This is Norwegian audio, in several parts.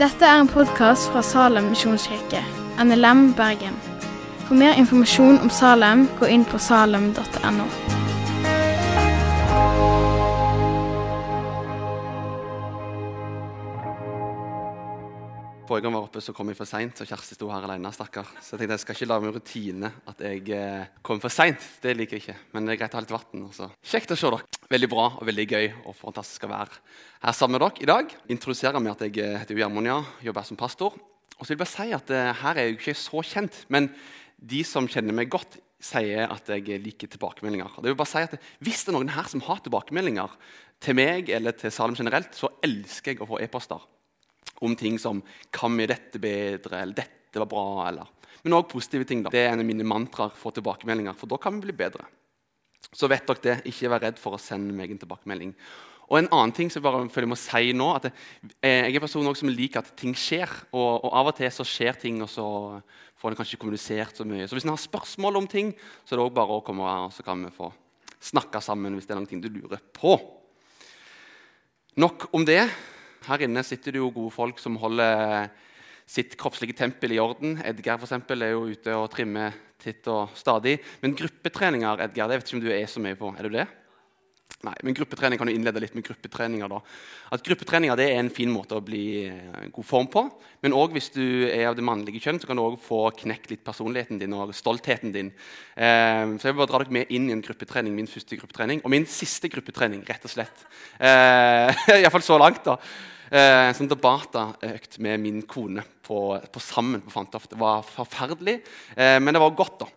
Dette er en podkast fra Salem misjonskirke, NLM Bergen. For mer informasjon om Salem, gå inn på salem.no. Jeg var oppe, så kom jeg for seint, og Kjersti sto her alene. stakkar. Så jeg tenkte jeg skal ikke lage meg rutine at jeg eh, kommer for seint. Det liker jeg ikke. Men det er greit å ha litt vann. Kjekt å se dere. Veldig bra og veldig gøy og fantastisk å være her sammen med dere i dag. Introduserer meg at jeg eh, heter Gjermund, ja. Jobber som pastor. Og så vil jeg bare si at eh, her er jeg ikke så kjent, men de som kjenner meg godt, sier at jeg liker tilbakemeldinger. Og det vil bare si at Hvis det er noen her som har tilbakemeldinger til meg eller til Salem generelt, så elsker jeg å få e-poster om ting som 'Kan vi dette bedre?' eller 'Dette var bra'. eller Men òg positive ting. da. Det er en av mine mantraer for tilbakemeldinger, for da kan vi bli bedre. Så vet dere det. Ikke vær redd for å sende meg en tilbakemelding. Og en annen ting som jeg bare føler jeg må si nå, at Jeg er en person som liker at ting skjer. Og, og, av og til så skjer ting, og så får en kanskje kommunisert så mye. Så hvis en har spørsmål om ting, så er det også bare å komme her, og så kan vi få snakke sammen hvis det er noen ting du lurer på. Nok om det. Her inne sitter det jo gode folk som holder sitt kroppslige tempel i orden. Edgar for eksempel, er jo ute og trimmer titt og stadig. Men gruppetreninger Edgar, det vet ikke om du er så mye på. Er du det? Nei, men gruppetrening kan du innlede litt med gruppetreninger. da. At Gruppetreninger det er en fin måte å bli god form på. Men òg hvis du er av det mannlige kjønn, så kan du også få knekt litt personligheten din og stoltheten din. Eh, så jeg vil bare dra dere med inn i en gruppetrening, min første gruppetrening. Og min siste gruppetrening, rett og slett. Eh, Iallfall så langt. da. Eh, en sånn debatøkt med min kone på, på Sammen på Fantoft. Det var forferdelig, eh, men det var godt, da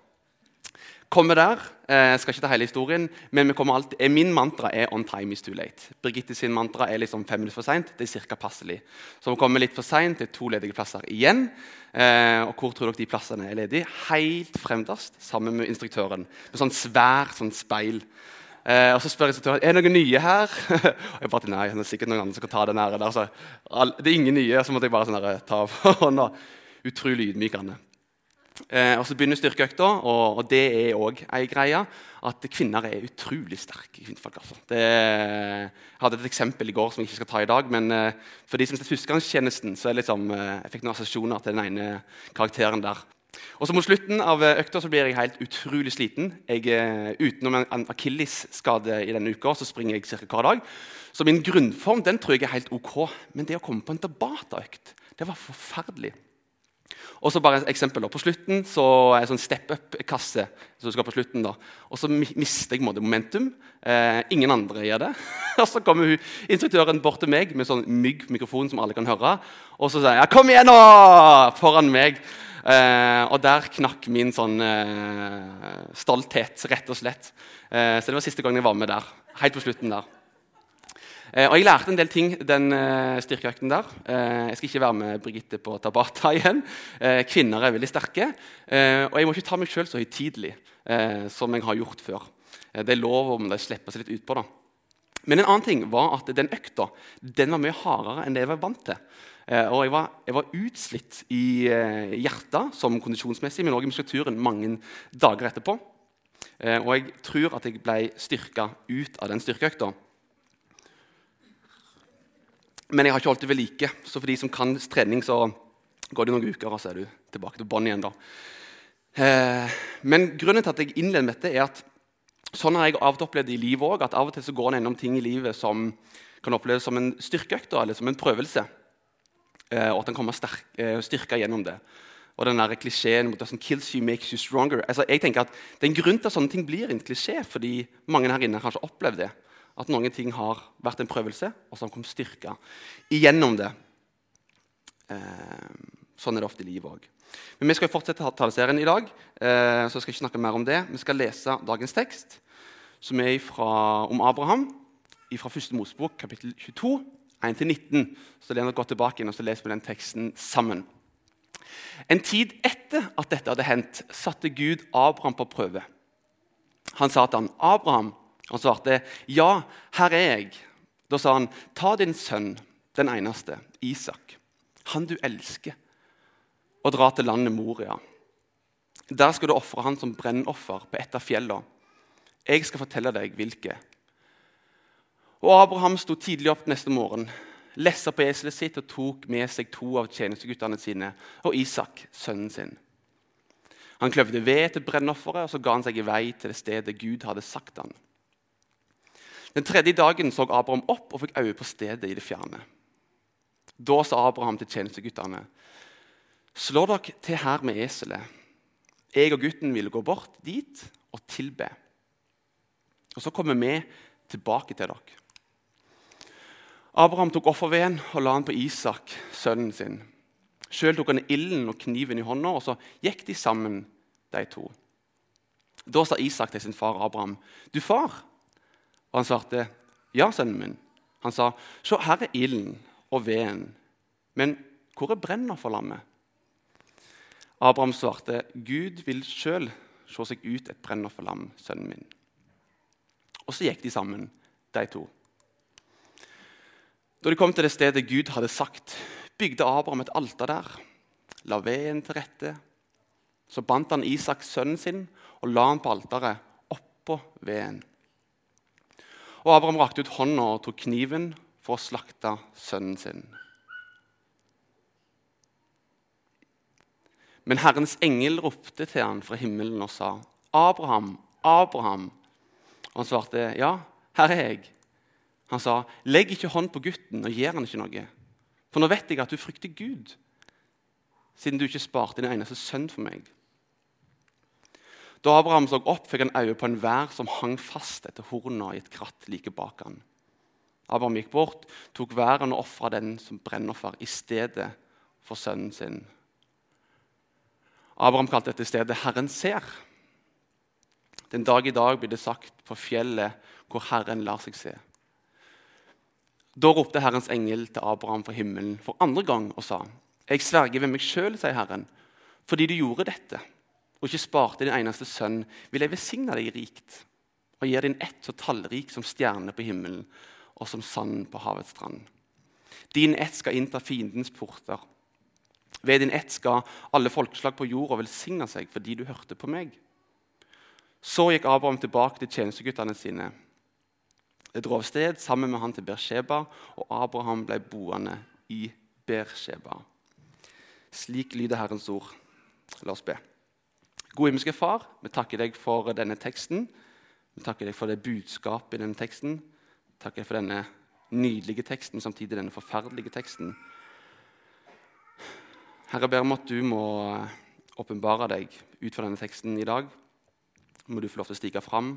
kommer der. Jeg eh, skal ikke ta hele historien, men alltid, eh, min mantra er 'on time is too late'. Birgitte sin mantra er liksom fem minutter for seint. Det er ca. passelig. Så vi kommer litt for seint. Det er to ledige plasser igjen. Eh, og hvor tror dere de plassene er ledige? Helt fremderst, sammen med instruktøren. Med sånn svært sånn speil. Eh, og Så spør instruktøren er det noen nye her. og jeg bare nei, det er sikkert noen andre som kan ta den her. Det er ingen nye. Så måtte jeg bare sånn ta hånda. Utrolig ydmykende. Eh, og Så begynner styrkeøkta, og, og det er òg ei greie. At kvinner er utrolig sterke kvinnfolk. Altså. Det, jeg hadde et eksempel i går som jeg ikke skal ta i dag. Men eh, for de som er førstegangstjenesten, så er liksom, eh, jeg fikk noen assosiasjoner til den ene karakteren der. Og så Mot slutten av eh, økta så blir jeg helt utrolig sliten. Jeg, eh, utenom en akillisskade i denne uka så springer jeg ca. hver dag. Så min grunnform den tror jeg er helt ok. Men det å komme på en tabata-økt, det var forferdelig. Og så bare et eksempel. På slutten så er det sånn step up-kasse. som skal på slutten da. Og så mister jeg momentum. Eh, ingen andre gjør det. og Så kommer hun, instruktøren bort til meg med sånn mygg-mikrofon som alle kan høre. Og så sier jeg 'Kom igjen, nå!' foran meg. Eh, og der knakk min sånn eh, stolthet, rett og slett. Eh, så det var siste gang jeg var med der. Helt på slutten der. Eh, og Jeg lærte en del ting den eh, styrkeøkten der. Eh, jeg skal ikke være med Brigitte på Tabata igjen. Kvinner er veldig sterke. Og jeg må ikke ta meg sjøl så høytidelig som jeg har gjort før. det er lov om de slipper seg litt utpå. Men en annen ting var at den økta den var mye hardere enn det jeg var vant til. og jeg var, jeg var utslitt i hjertet som kondisjonsmessig, men også i muskulaturen mange dager etterpå. og jeg tror at jeg ble styrka ut av den styrkeøkta men jeg har ikke holdt det ved like. Så for de som kan trening, så går det noen uker, og så er du tilbake til bånn igjen. da. Eh, men grunnen til at jeg innleder med dette, er at sånn har jeg av og til opplevd i livet òg. At av og til så går en gjennom ting i livet som kan oppleves som en styrkeøkt eller som en prøvelse. Eh, og at en kommer sterk, eh, styrka gjennom det. Og den klisjeen mot sånn, 'kills you, makes you stronger'. Altså, jeg tenker at Det er en grunn til at sånne ting blir en klisjé, fordi mange her inne har kanskje opplevd det. At noen ting har vært en prøvelse, og så har kommet styrka igjennom det. Eh, sånn er det ofte i livet òg. Men vi skal fortsette taleserien i dag, eh, så jeg skal ikke snakke mer om det. Vi skal lese dagens tekst, som er ifra, om Abraham, fra 1. Mosebok, kapittel 22, 1-19. Så det er gå tilbake inn, og så leser vi den teksten sammen. En tid etter at dette hadde hendt, satte Gud Abraham på prøve. Han sa til han, 'Abraham, han svarte, 'Ja, her er jeg.' Da sa han, 'Ta din sønn, den eneste, Isak, han du elsker, og dra til landet Moria.' Der skal du ofre han som brennoffer på et av fjellene. Jeg skal fortelle deg hvilke. Og Abraham sto tidlig opp neste morgen, lessa på eselet sitt og tok med seg to av tjenesteguttene sine og Isak, sønnen sin. Han kløvde ved til brennofferet, og så ga han seg i vei til det stedet Gud hadde sagt han. Den tredje dagen så Abraham opp og fikk øye på stedet i det fjerne. Da sa Abraham til tjenesteguttene.: Slå dere til her med eselet. Jeg og gutten ville gå bort dit og tilbe. Og så kommer vi tilbake til dere. Abraham tok offerveden og la den på Isak, sønnen sin. Sjøl tok han ilden og kniven i hånda, og så gikk de sammen, de to. Da sa Isak til sin far Abraham, 'Du far?' Og han svarte, 'Ja, sønnen min.' Han sa, 'Se, her er ilden og veden, men hvor er brenner for lammet?' Abraham svarte, 'Gud vil sjøl se seg ut et brenner for lam, sønnen min.' Og så gikk de sammen, de to. Da de kom til det stedet Gud hadde sagt, bygde Abraham et alter der, la veden til rette. Så bandt han Isak, sønnen sin, og la han på alteret oppå veden. Og Abraham rakte ut hånda og tok kniven for å slakte sønnen sin. Men Herrens engel ropte til han fra himmelen og sa, 'Abraham, Abraham.' Og han svarte, 'Ja, her er jeg.' Han sa, 'Legg ikke hånd på gutten og gjør han ikke noe.' For nå vet jeg at du frykter Gud, siden du ikke sparte din eneste sønn for meg. Da Abraham så opp, fikk han øye på en vær som hang fast etter horna i et kratt like bak han. Abraham gikk bort, tok væren og ofra den som brennoffer i stedet for sønnen sin. Abraham kalte dette stedet 'Herren ser'. Den dag i dag blir det sagt på fjellet hvor Herren lar seg se. Da ropte Herrens engel til Abraham fra himmelen for andre gang og sa.: Jeg sverger ved meg sjøl, sier Herren, fordi du gjorde dette og ikke sparte din eneste sønn, vil jeg velsigne deg rikt og gi din ett så tallrik som stjernene på himmelen og som sand på havets strand. Din ett skal innta fiendens porter. Ved din ett skal alle folkeslag på jorda velsigne seg fordi du hørte på meg. Så gikk Abraham tilbake til tjenesteguttene sine. Det dro av sted sammen med han til Bersheba, og Abraham ble boende i Bersheba. Slik lyder Herrens ord. La oss be. Gode himmelske Far, vi takker deg for denne teksten. Vi takker deg for det budskapet i denne teksten. Vi takker deg for denne nydelige teksten, samtidig denne forferdelige teksten. Herre, jeg ber om at du må åpenbare deg ut fra denne teksten i dag. Må du få lov til å stige fram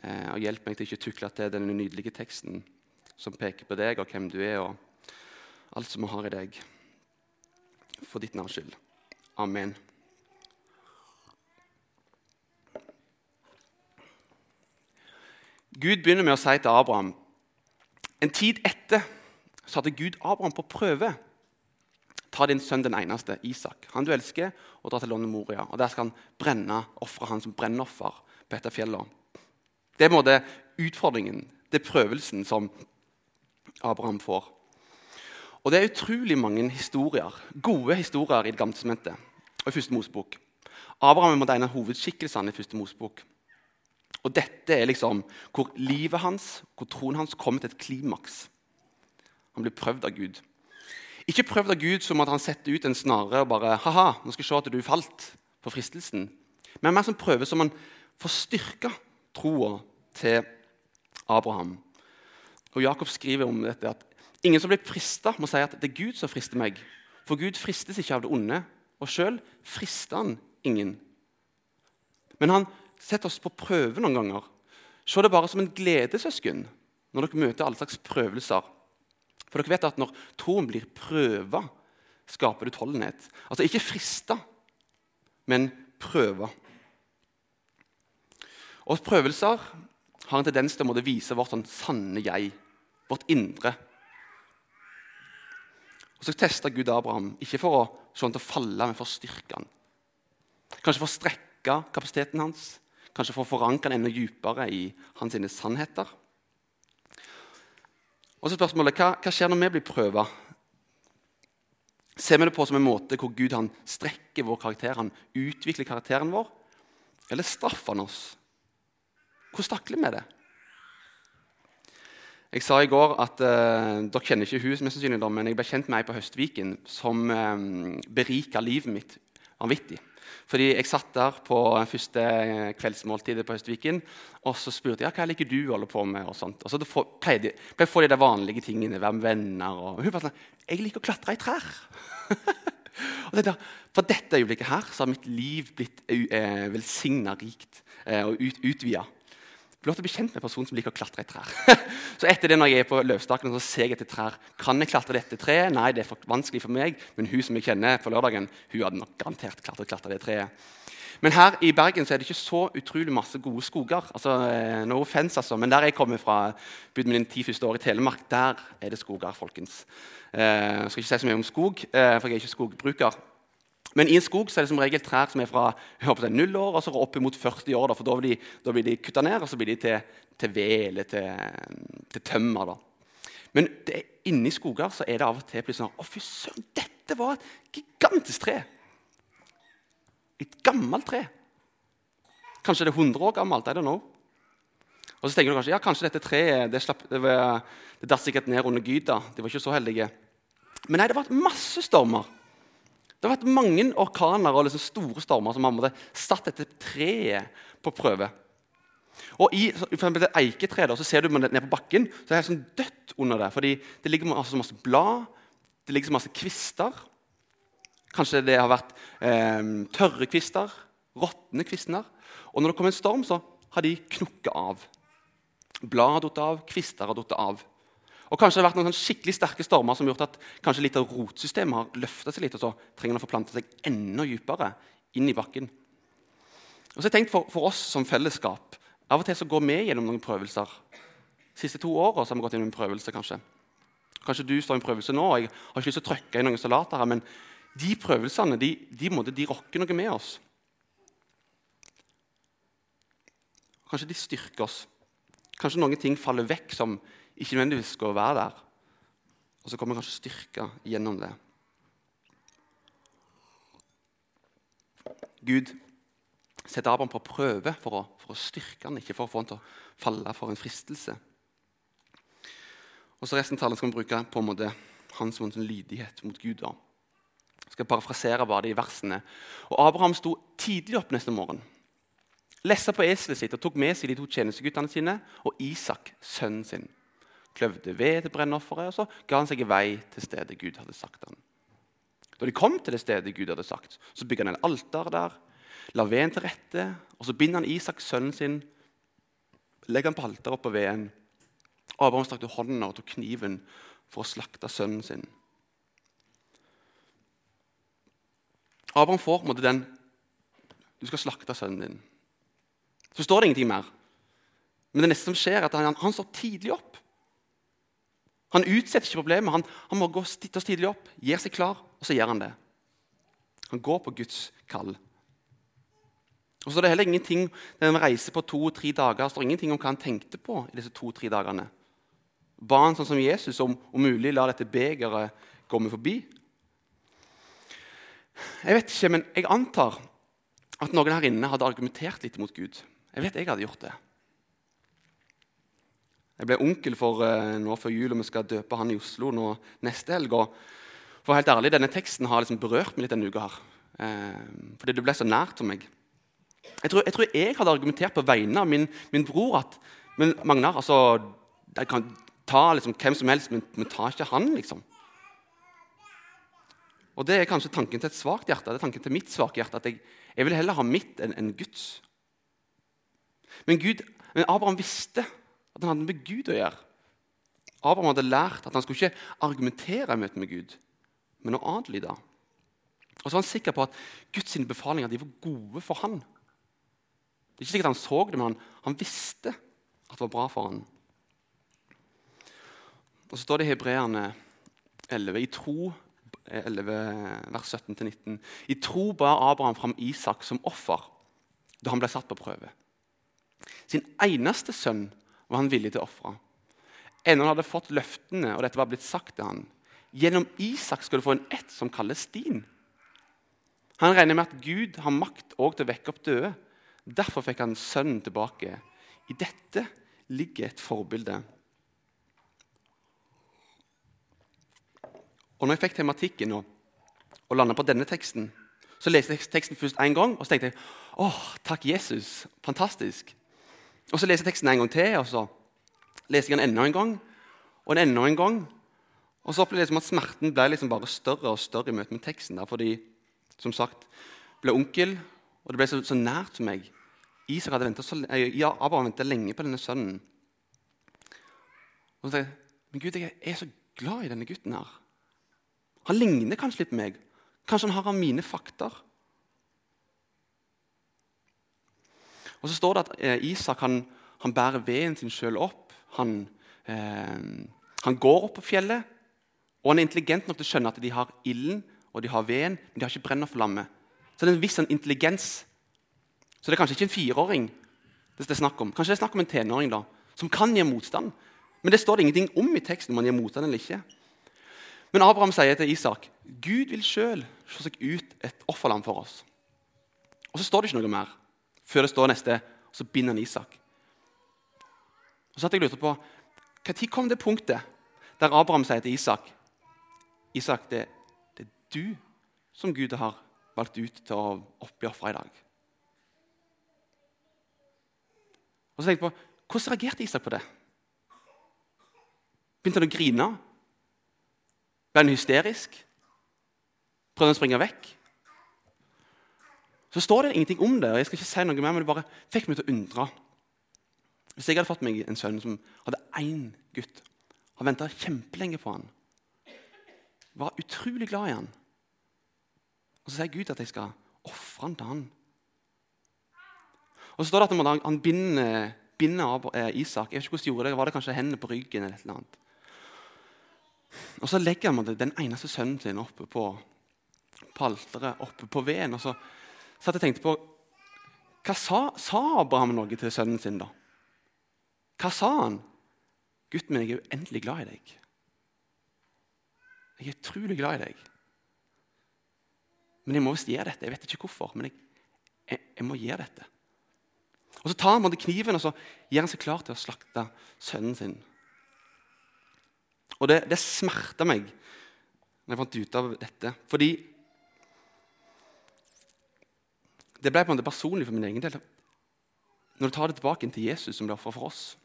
eh, og hjelpe meg til ikke tukle til denne nydelige teksten som peker på deg og hvem du er, og alt som vi har i deg. For ditt navns skyld. Amen. Gud begynner med å si til Abraham En tid etter satte Gud Abraham på prøve. Ta din sønn den eneste, Isak, han du elsker, og dra til landet Moria. Og Der skal han brenne, ofre han som brennoffer på dette fjellet. Det er måte utfordringen, det er prøvelsen som Abraham får. Og Det er utrolig mange historier, gode historier i Det gamle testamentet og i Første Mosebok. Abraham er en av hovedskikkelsene i Første Mosebok. Og dette er liksom hvor livet hans, hvor troen hans kommer til et klimaks. Han blir prøvd av Gud. Ikke prøvd av Gud som at han setter ut en snare og bare haha, nå skal jeg se at du falt på fristelsen. Men mer som prøver som han får styrka troa til Abraham. Og Jakob skriver om dette at ingen som blir frista, må si at det er Gud som frister meg. For Gud fristes ikke av det onde, og sjøl frister han ingen. Men han Sett oss på prøve noen ganger. Se det bare som en glede, søsken, når dere møter alle slags prøvelser. For dere vet at når troen blir prøva, skaper det utholdenhet. Altså ikke frista, men prøva. Og prøvelser har en tendens til å vise vårt sånn sanne jeg, vårt indre. Og Så testa Gud Abraham, ikke for å se han til å falle, men for å styrke han. Kanskje for å strekke kapasiteten hans, Kanskje for å forankre den enda dypere i hans sannheter. Og så spørsmålet, hva, hva skjer når vi blir prøva? Ser vi det på som en måte hvor Gud han strekker vår karakter, han utvikler karakteren vår? Eller straffer han oss? Hvordan takler vi det? Jeg sa i går at uh, dere kjenner ikke hus, mest sannsynlig, men jeg ble kjent med ei på Høstviken som um, berika livet mitt vanvittig. Fordi Jeg satt der på første kveldsmåltidet på Høstviken og så spurte jeg, hva liker du å holde på med. Og sånt. Og så pleide jeg å få de vanlige tingene, være med venner. Og hun bare sånn, jeg liker å klatre i trær. og tenkte, For dette øyeblikket her så har mitt liv blitt eh, velsigna rikt eh, og ut, utvida. Få å bli kjent med en person som liker å klatre i trær. så etter det når jeg er på løvstakene, så ser jeg etter trær. Kan jeg klatre dette treet? Nei, det er for vanskelig for meg. Men hun som jeg kjenner på lørdagen, hun hadde nok garantert klart å klatre det treet. Men her i Bergen så er det ikke så utrolig masse gode skoger. Altså, eh, no offense, altså. Men der jeg kommer fra, bodde mine ti første år i Telemark, der er det skoger. folkens. Eh, jeg skal ikke si så mye om skog, eh, for jeg er ikke skogbruker. Men i en skog er det som regel trær som er fra seg, null år og så opp mot 40 år. Da, for da blir de, kutta ned, og så blir de til, til ved eller til, til tømmer. Da. Men det, inni skoger så er det av og til sånn Å, fy søren, dette var et gigantisk tre! Et gammelt tre. Kanskje det er 100 år gammelt. I don't know. Og så tenker du kanskje ja, kanskje dette treet det, slapp, det, det datt sikkert ned under gyda. De var ikke så heldige. Men nei, det har vært masse stormer. Det har vært mange orkaner og liksom store stormer som har måttet satt dette treet på prøve. Og I for det eiketreet så ser du ned på bakken, så er det sånn dødt under det. fordi Det ligger masse, masse blad, det ligger så masse kvister. Kanskje det har vært eh, tørre kvister, råtne kvister. Og når det kommer en storm, så har de knukket av. Blad har falt av, kvister har falt av. Og Kanskje det har vært noen skikkelig sterke stormer som har gjort at kanskje litt av rotsystemet har løfta seg litt, og så trenger den å forplante seg enda dypere inn i bakken. Og så har jeg tenkt for, for, oss som fellesskap Av og til så går vi gjennom noen prøvelser. De siste to åra har vi gått gjennom en prøvelse, kanskje. Kanskje du står i en prøvelse nå. og Jeg har ikke lyst til å trykke i noen salater her, men de prøvelsene de, de, måtte, de rokker noe med oss. Kanskje de styrker oss. Kanskje noen ting faller vekk som ikke nødvendigvis skal være der. Og så kommer kanskje styrka gjennom det. Gud setter Abraham på prøve for å, for å styrke han, ikke for å få han til å falle for en fristelse. Og så Resten av talen skal vi bruke på en måte hans en lydighet mot Gud. da. Jeg skal parafrasere bare de versene. Og Abraham sto tidlig opp neste morgen. Lessa på eselet sitt og tok med seg de to tjenesteguttene sine og Isak, sønnen sin kløvde ved til brennofferet, og så ga han seg i vei til stedet Gud hadde sagt han. Da de kom til det stedet Gud hadde sagt, så bygde han en alter der, la veden til rette, og så binder han Isak, sønnen sin, legger han på alteret oppå veden. Abraham strakte hånden og tok kniven for å slakte sønnen sin. Abraham får på en måte den Du skal slakte sønnen din. Så står det ingenting mer. Men det neste som skjer, er at han, han står tidlig opp. Han utsetter ikke problemet. Han, han må gå titte tidlig opp, gir seg klar, og så gjør han det. Han går på Guds kall. Og så er det heller ingenting, han reiser på to-tre dager, står ingenting om hva han tenkte på i disse to-tre dagene. Ba han sånn som Jesus om, om mulig la dette begeret meg forbi? Jeg vet ikke, men jeg antar at noen her inne hadde argumentert litt mot Gud. Jeg vet jeg hadde gjort det. Jeg ble onkel for uh, nå før jul, og vi skal døpe han i Oslo nå neste helg. For helt ærlig, Denne teksten har liksom berørt meg litt denne uka. her. Uh, fordi det ble så nært for meg. Jeg tror, jeg tror, jeg hadde argumentert på vegne av min, min bror at men Magnar, altså, jeg kan ta liksom, hvem som helst, men, men ta ikke han, liksom. Og Det er kanskje tanken til et svakt hjerte. Det er tanken til mitt svake hjerte, at jeg, jeg vil heller ha mitt enn en Guds. Men, Gud, men Abraham visste at han hadde med Gud å gjøre. Abraham hadde lært at han skulle ikke argumentere i møte med Gud, men å adlyde. Og så var han sikker på at Guds befalinger var gode for han. Det er ikke sikkert han så det, men han, han visste at det var bra for han. Og Så står det i Hebreerne 11, i tro 11, vers 17-19. I tro bar Abraham fram Isak som offer da han ble satt på prøve. Sin eneste sønn var han villig til å ofre. Ennå han hadde fått løftene, og dette var blitt sagt til han. Gjennom Isak skal du få en ett som kalles din. Han regner med at Gud har makt òg til å vekke opp døde. Derfor fikk han sønnen tilbake. I dette ligger et forbilde. Og når jeg fikk tematikken og, og landa på denne teksten, så leste jeg teksten først én gang, og så tenkte jeg åh, takk, Jesus. Fantastisk. Og så leser jeg teksten en gang til, og så leser jeg den enda en gang, og den enda en gang. Og så opplevde jeg som at smerten ble liksom bare større og større i møte med teksten. Der, fordi, som sagt, ble onkel, og det ble så, så nært for meg. Isak hadde ventet så, ja, Abraham ventet lenge på denne sønnen. Og så tenkte jeg men Gud, jeg er så glad i denne gutten. her. Han ligner kanskje litt på meg. Kanskje han har mine fakter. Og så står det at eh, Isak han, han bærer veden sin sjøl opp. Han, eh, han, går opp på fjellet, og han er intelligent nok til å skjønne at de har ilden og de har veden, men de har ikke brennerflamme. Så det er en viss sånn intelligens. Så det er kanskje ikke en fireåring det er snakk om. Kanskje det er snakk om en tenåring da, som kan gi motstand. Men det står det ingenting om i teksten om han gir motstand eller ikke. Men Abraham sier til Isak Gud vil sjøl se seg ut et offerland for oss. Og så står det ikke noe mer før det står neste, og så binder han Isak. Og så hadde jeg lurt på, Når kom det punktet der Abraham sier til Isak Isak, det, det er du som Gud har valgt ut til å oppgi ofre i dag. Og så tenkte jeg på, Hvordan reagerte Isak på det? Begynte han å grine? Ble han hysterisk? Prøvde han å springe vekk? Så står det ingenting om det, og jeg skal ikke si noe mer, men det bare fikk meg til å undre. Hvis jeg hadde fått meg en sønn som hadde én gutt, har venta kjempelenge på han, var utrolig glad i han, og så sier Gud at jeg skal ofre han til han. Og så står det at han binder, binder av eh, Isak. Jeg vet ikke hvordan de gjorde det, Var det kanskje hendene på ryggen? eller eller annet. Og Så legger han den eneste sønnen sin oppe på, på alteret, oppe på veden. Og så satt jeg tenkte på Hva sa, sa, Abraham noe til sønnen sin, da? Hva sa han? Gutten min, jeg er uendelig glad i deg. Jeg er utrolig glad i deg. Men jeg må visst gjøre dette. Jeg vet ikke hvorfor, men jeg, jeg, jeg må gjøre dette. Og Så tar han kniven og så gjør han seg klar til å slakte sønnen sin. Og det, det smerta meg når jeg fant ut av dette. Fordi det ble på en måte personlig for min egen del. Når du tar det tilbake til Jesus, som ble offer for oss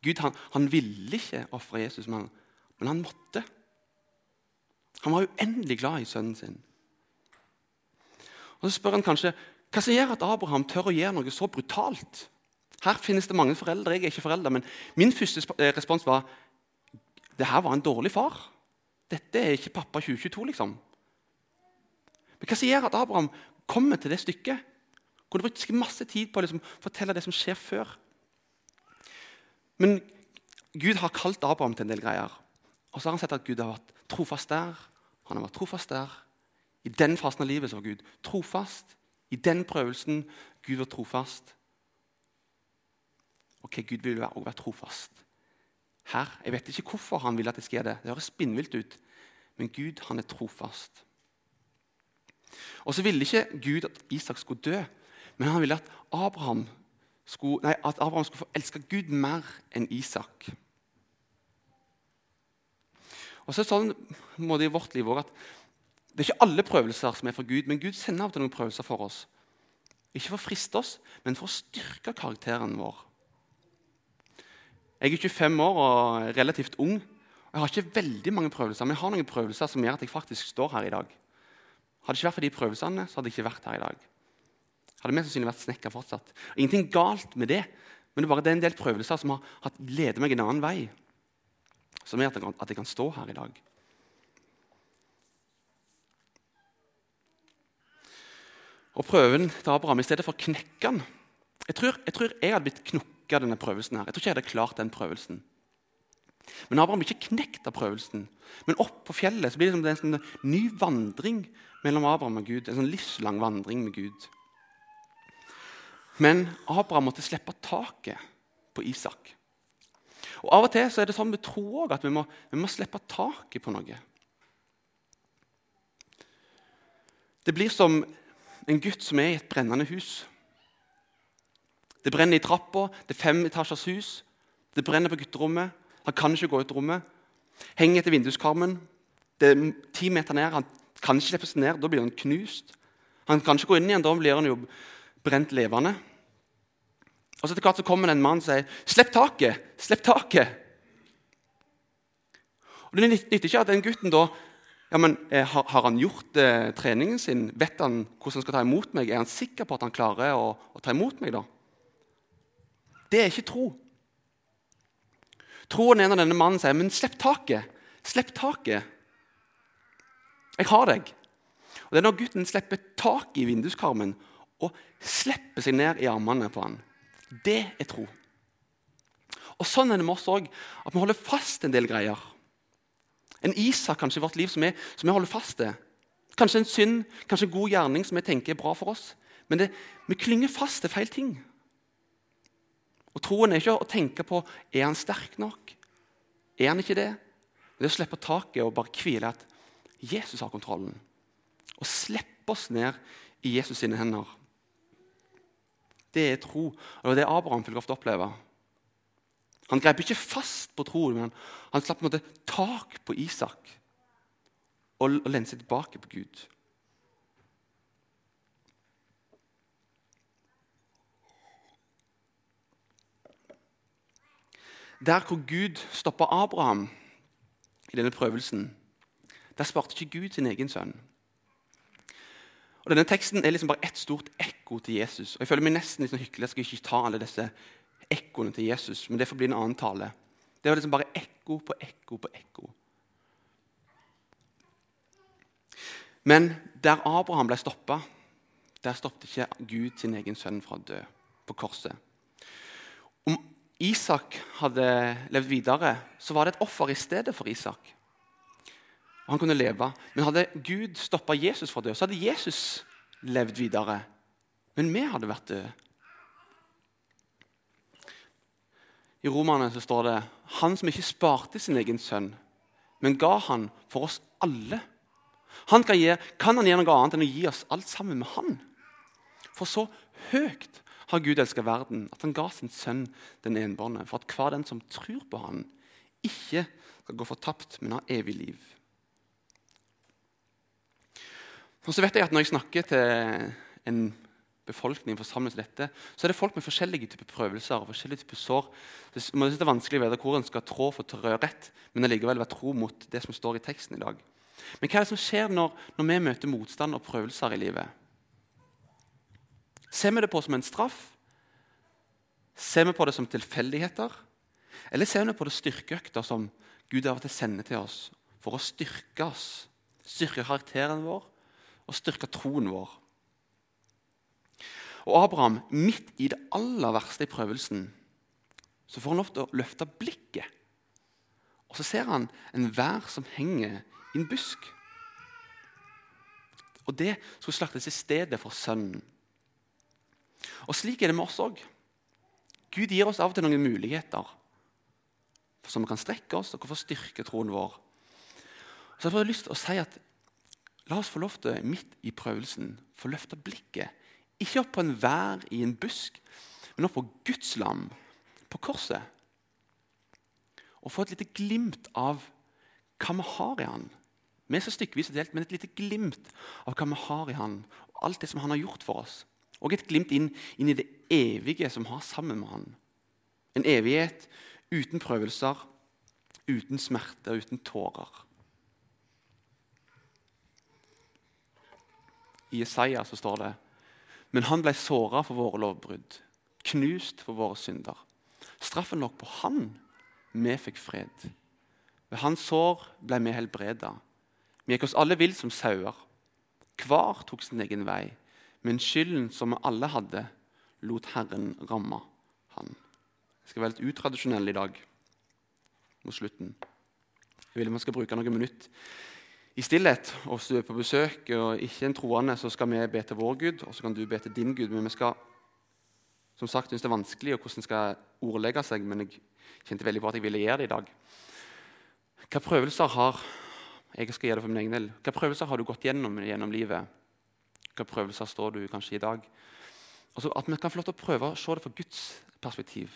Gud han, han ville ikke ofre Jesus, men, men, han måtte. Han var uendelig glad i sønnen sin. Og Så spør han kanskje hva som gjør at Abraham tør å gjøre noe så brutalt. Her finnes det mange foreldre. Jeg er ikke forelder, men min første eh, respons var det her var en dårlig far. Dette er ikke pappa 2022, liksom. Men hva som gjør at Abraham kommer til det stykket? Kunne brukt masse tid på å liksom, fortelle det som skjer før. Men Gud har kalt Abraham til en del greier. Og så har han sett at Gud har vært trofast der. Han har vært trofast der. I den fasen av livet så var Gud trofast. I den prøvelsen Gud var trofast. Ok, Gud vil også være trofast. Her, Jeg vet ikke hvorfor han vil at det skal gjøre det. Det høres spinnvilt ut. Men Gud han er trofast. Og så ville ikke Gud at Isak skulle dø, men han ville at Abraham skulle, nei, at Abraham skulle få elske Gud mer enn Isak. Og så er det sånn i vårt liv også, at Det er ikke alle prøvelser som er for Gud, men Gud sender av og til noen prøvelser for oss. Ikke for å friste oss, men for å styrke karakteren vår. Jeg er 25 år og relativt ung. og Jeg har ikke veldig mange prøvelser, men jeg har noen prøvelser som gjør at jeg faktisk står her i dag. Hadde det ikke vært for de prøvelsene, så hadde jeg ikke vært her i dag. Hadde mest sannsynlig vært snekker fortsatt. Ingenting galt med det, men det er bare det er en del prøvelser som har ledet meg en annen vei. Som gjør at jeg kan stå her i dag. Og prøven til Abraham, i stedet for å knekke den jeg tror, jeg tror jeg hadde blitt knukket denne prøvelsen. her. Jeg tror ikke jeg hadde klart den prøvelsen. Men Abraham blir ikke knekt av prøvelsen. Men opp på fjellet så blir det, som en sånn ny vandring mellom Abraham og Gud. En sånn livslang vandring med Gud. Men Abraham måtte slippe taket på Isak. Og Av og til så er det sånn vi tror òg, at vi må, vi må slippe taket på noe. Det blir som en gutt som er i et brennende hus. Det brenner i trappa, det er fem etasjers hus. Det brenner på gutterommet. Han kan ikke gå ut rommet. Henger etter vinduskarmen. Det er ti meter ned. Han kan ikke slippe seg ned. Da blir han knust. Han kan ikke gå inn igjen. Da blir han jo brent levende. Og så etter hvert så kommer det en mann og sier 'Slipp taket! Slipp taket!' Og Det nytter ikke at den gutten da ja, men eh, har, har, han gjort eh, treningen sin? Vet han hvordan han skal ta imot meg? Er han sikker på at han klarer å, å ta imot meg? da? Det er ikke tro. Troen er når denne mannen sier, 'Men slipp taket! Slipp taket! Jeg har deg.' Og Det er når gutten slipper tak i vinduskarmen og slipper seg ned i armene på han. Det er tro. Og Sånn er det med oss òg. At vi holder fast en del greier. En Isak kanskje i vårt liv som vi, som vi holder fast til. Kanskje en synd, kanskje en god gjerning som vi tenker er bra for oss. Men det, vi klynger fast til feil ting. Og Troen er ikke å tenke på er han sterk nok. Er han ikke det? Det å slippe taket og bare hvile at Jesus har kontrollen. Og slippe oss ned i Jesus sine hender. Det er tro. Og det er det Abraham fikk ofte oppleve. Han grep ikke fast på troen, men han slapp på en måte tak på Isak og lente seg tilbake på Gud. Der hvor Gud stoppa Abraham i denne prøvelsen, der sparte ikke Gud sin egen sønn. Og Denne teksten er liksom bare ett stort ekko til Jesus. Og Jeg føler meg nesten litt sånn hyggelig. Jeg skal ikke ta alle disse ekkoene til Jesus, men det får bli en annen tale. Det var liksom bare ekko på ekko på ekko. Men der Abraham ble stoppa, der stoppet ikke Gud sin egen sønn fra å dø på korset. Om Isak hadde levd videre, så var det et offer i stedet for Isak. Han kunne leve. Men hadde Gud stoppa Jesus fra å dø, så hadde Jesus levd videre. Men vi hadde vært døde. I Romerne så står det han som ikke sparte sin egen sønn, men ga han for oss alle. Han kan, gi, kan han gjøre noe annet enn å gi oss alt sammen med han? For så høyt har Gud elska verden at han ga sin sønn den enbårne, for at hver den som tror på han, ikke skal gå fortapt, men ha evig liv. Og så vet jeg at Når jeg snakker til en befolkning forsamlet til dette, så er det folk med forskjellige typer prøvelser og forskjellige typer sår. Det, det er vanskelig å vite hvor en skal trå for å trå rett, men allikevel være tro mot det som står i teksten i dag. Men hva er det som skjer når, når vi møter motstand og prøvelser i livet? Ser vi det på som en straff? Ser vi på det som tilfeldigheter? Eller ser vi på det styrkeøkter som Gud av og til sender til oss for å styrke oss, styrke karakteren vår og styrke troen vår? Og Abraham, midt i det aller verste i prøvelsen, så får han lov til å løfte blikket. Og så ser han en vær som henger i en busk. Og det skulle slaktes i stedet for sønnen. Og Slik er det med oss òg. Gud gir oss av og til noen muligheter som vi kan strekke oss og få styrke troen vår. Så jeg har lyst til å si at La oss få lov til, midt i prøvelsen, få løfte blikket ikke opp på en vær i en busk, men opp på Guds lam på korset. Og få et lite glimt av hva vi har i han. Vi er så stykkevis delt, men et lite glimt av hva vi har i han. Og alt det som han har gjort for oss. Og et glimt inn, inn i det evige som har sammen med han. En evighet uten prøvelser, uten smerte uten tårer. I Isaiah så står det men han ble såra for våre lovbrudd, knust for våre synder. Straffen lå på han. Vi fikk fred. Ved hans sår ble vi helbreda. Vi gikk oss alle vill som sauer. Hver tok sin egen vei. Men skylden som vi alle hadde, lot Herren ramme han. Jeg skal være litt utradisjonell i dag mot slutten. Jeg vil vi skal bruke noen minutter i stillhet. Og hvis du er på besøk og ikke en troende, så skal vi be til vår Gud, og så kan du be til din Gud. Men vi skal som sagt, synes det er vanskelig og hvordan skal ordlegge seg, men jeg kjente veldig på at jeg ville gjøre det i dag. Hva prøvelser har jeg skal gjøre det for min egen del, hva prøvelser har du gått gjennom gjennom livet? Hva prøvelser står du kanskje i dag? Altså At vi kan få lov til å prøve å se det fra Guds perspektiv.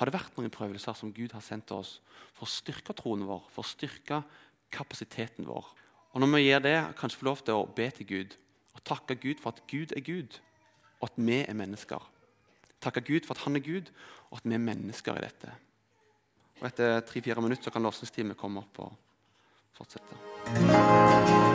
har det vært noen prøvelser som Gud har sendt oss for å styrke troen vår, for å styrke kapasiteten vår. Og Når vi gjør det, kanskje få lov til å be til Gud og takke Gud for at Gud er Gud, og at vi er mennesker. Takke Gud for at han er Gud, og at vi er mennesker i dette. Og Etter tre-fire minutter kan lovsangsteamet komme opp og fortsette.